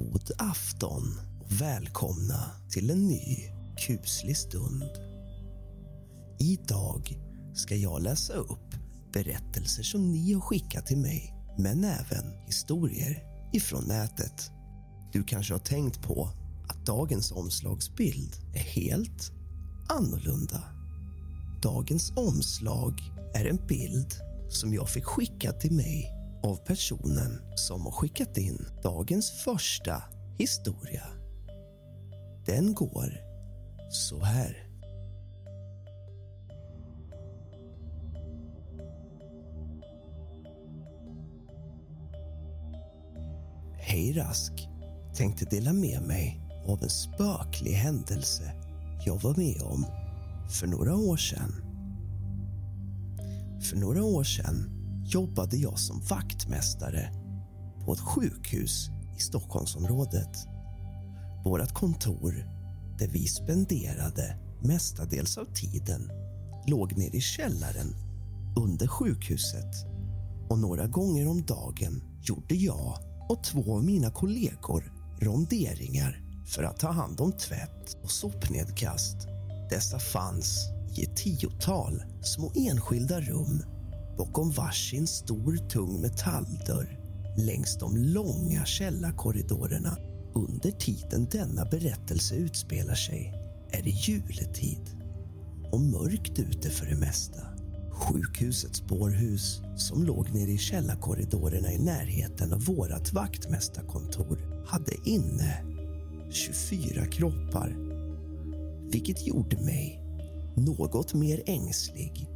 God afton och välkomna till en ny kuslig stund. Idag ska jag läsa upp berättelser som ni har skickat till mig men även historier ifrån nätet. Du kanske har tänkt på att dagens omslagsbild är helt annorlunda. Dagens omslag är en bild som jag fick skickad till mig av personen som har skickat in dagens första historia. Den går så här. Hej Rask tänkte dela med mig av en spöklig händelse jag var med om för några år sedan. För några år sedan jobbade jag som vaktmästare på ett sjukhus i Stockholmsområdet. Vårt kontor, där vi spenderade mestadels av tiden låg nere i källaren under sjukhuset och några gånger om dagen gjorde jag och två av mina kollegor ronderingar för att ta hand om tvätt och sopnedkast. Dessa fanns i ett tiotal små enskilda rum bakom varsin stor tung metalldörr längs de långa källarkorridorerna. Under tiden denna berättelse utspelar sig är det juletid och mörkt ute för det mesta. Sjukhusets spårhus som låg nere i källarkorridorerna i närheten av vårt vaktmästarkontor hade inne 24 kroppar vilket gjorde mig något mer ängslig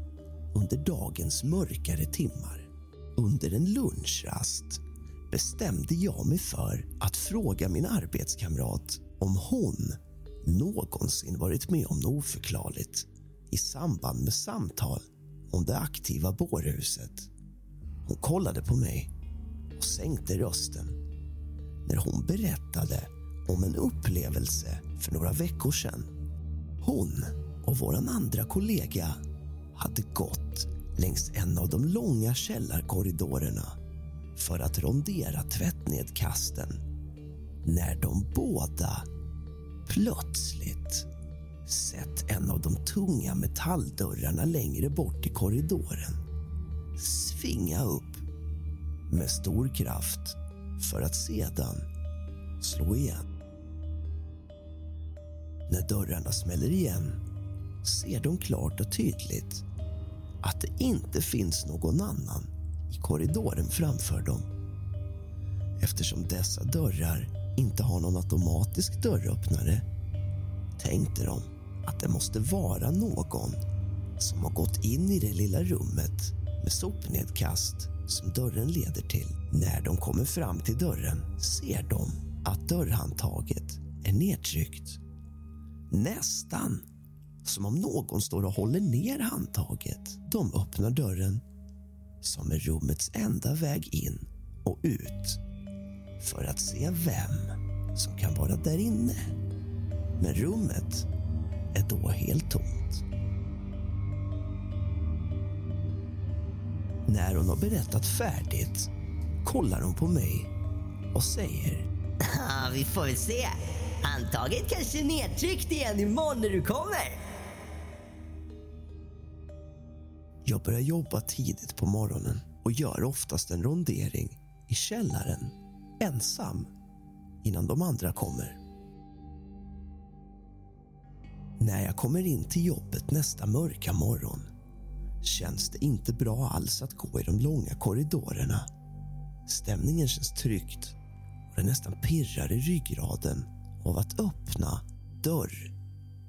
under dagens mörkare timmar. Under en lunchrast bestämde jag mig för att fråga min arbetskamrat om hon någonsin varit med om något oförklarligt i samband med samtal om det aktiva bårhuset. Hon kollade på mig och sänkte rösten när hon berättade om en upplevelse för några veckor sedan. Hon och vår andra kollega hade gått längs en av de långa källarkorridorerna för att rondera tvättnedkasten när de båda plötsligt sett en av de tunga metalldörrarna längre bort i korridoren svinga upp med stor kraft för att sedan slå igen. När dörrarna smäller igen ser de klart och tydligt att det inte finns någon annan i korridoren framför dem. Eftersom dessa dörrar inte har någon automatisk dörröppnare tänkte de att det måste vara någon som har gått in i det lilla rummet med sopnedkast som dörren leder till. När de kommer fram till dörren ser de att dörrhandtaget är nedtryckt. Nästan som om någon står och håller ner handtaget. De öppnar dörren som är rummets enda väg in och ut för att se vem som kan vara där inne. Men rummet är då helt tomt. När hon har berättat färdigt kollar hon på mig och säger Ja, vi får väl se. Handtaget kanske är nedtryckt igen imorgon när du kommer. Jag börjar jobba tidigt på morgonen och gör oftast en rondering i källaren ensam innan de andra kommer. När jag kommer in till jobbet nästa mörka morgon känns det inte bra alls att gå i de långa korridorerna. Stämningen känns tryckt och det nästan pirrar i ryggraden av att öppna dörr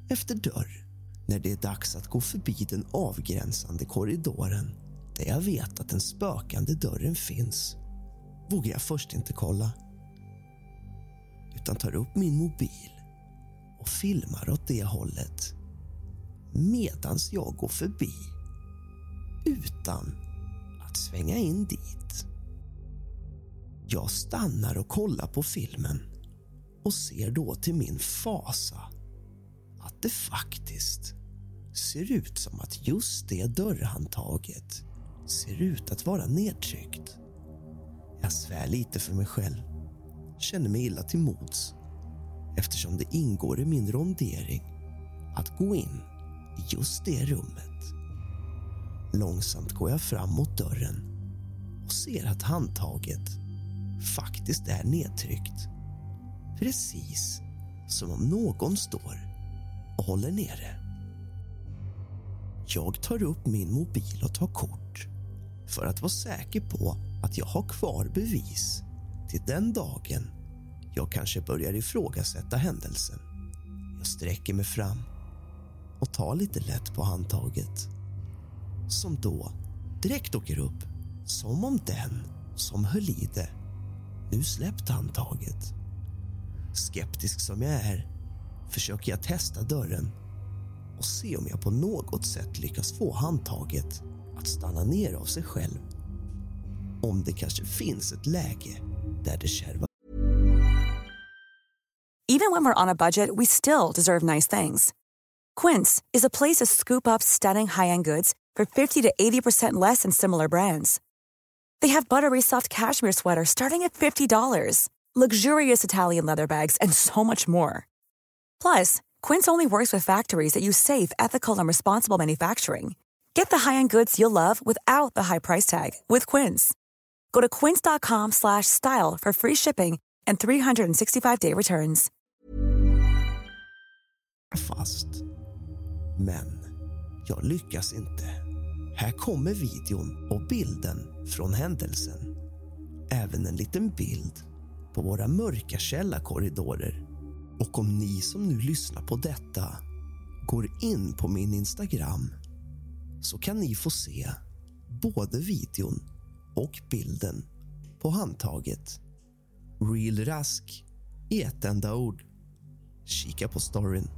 efter dörr när det är dags att gå förbi den avgränsande korridoren där jag vet att den spökande dörren finns vågar jag först inte kolla utan tar upp min mobil och filmar åt det hållet medans jag går förbi utan att svänga in dit. Jag stannar och kollar på filmen och ser då till min fasa att det faktiskt ser ut som att just det dörrhandtaget ser ut att vara nedtryckt. Jag svär lite för mig själv, känner mig illa till mods eftersom det ingår i min rondering att gå in i just det rummet. Långsamt går jag fram mot dörren och ser att handtaget faktiskt är nedtryckt. Precis som om någon står och håller nere. Jag tar upp min mobil och tar kort för att vara säker på att jag har kvar bevis till den dagen jag kanske börjar ifrågasätta händelsen. Jag sträcker mig fram och tar lite lätt på handtaget som då direkt åker upp som om den som höll i det nu släppt handtaget. Skeptisk som jag är försöker jag testa dörren och se om jag på något sätt lyckas få handtaget att stanna ner av sig själv. Om det kanske finns ett läge där det kärvar. Even when we're on a budget we still deserve nice things. Quince is a place to scoop up stunning high-end goods for 50 to 80% less than similar brands. They have buttery soft cashmere sweaters starting at $50, luxurious Italian leather bags, and so much more. Plus, Quince only works with factories that use safe, ethical, and responsible manufacturing. Get the high-end goods you'll love without the high price tag with Quince. Go to quince.com/style for free shipping and 365-day returns. fast. Men jag lyckas inte. Här kommer videon och bilden från händelsen. Även en liten bild på våra mörka källarkorridorer. Och om ni som nu lyssnar på detta går in på min Instagram så kan ni få se både videon och bilden på handtaget. Real Rask i ett enda ord. Kika på storyn.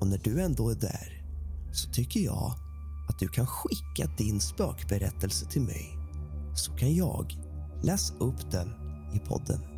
Och när du ändå är där så tycker jag att du kan skicka din spökberättelse till mig så kan jag läsa upp den i podden.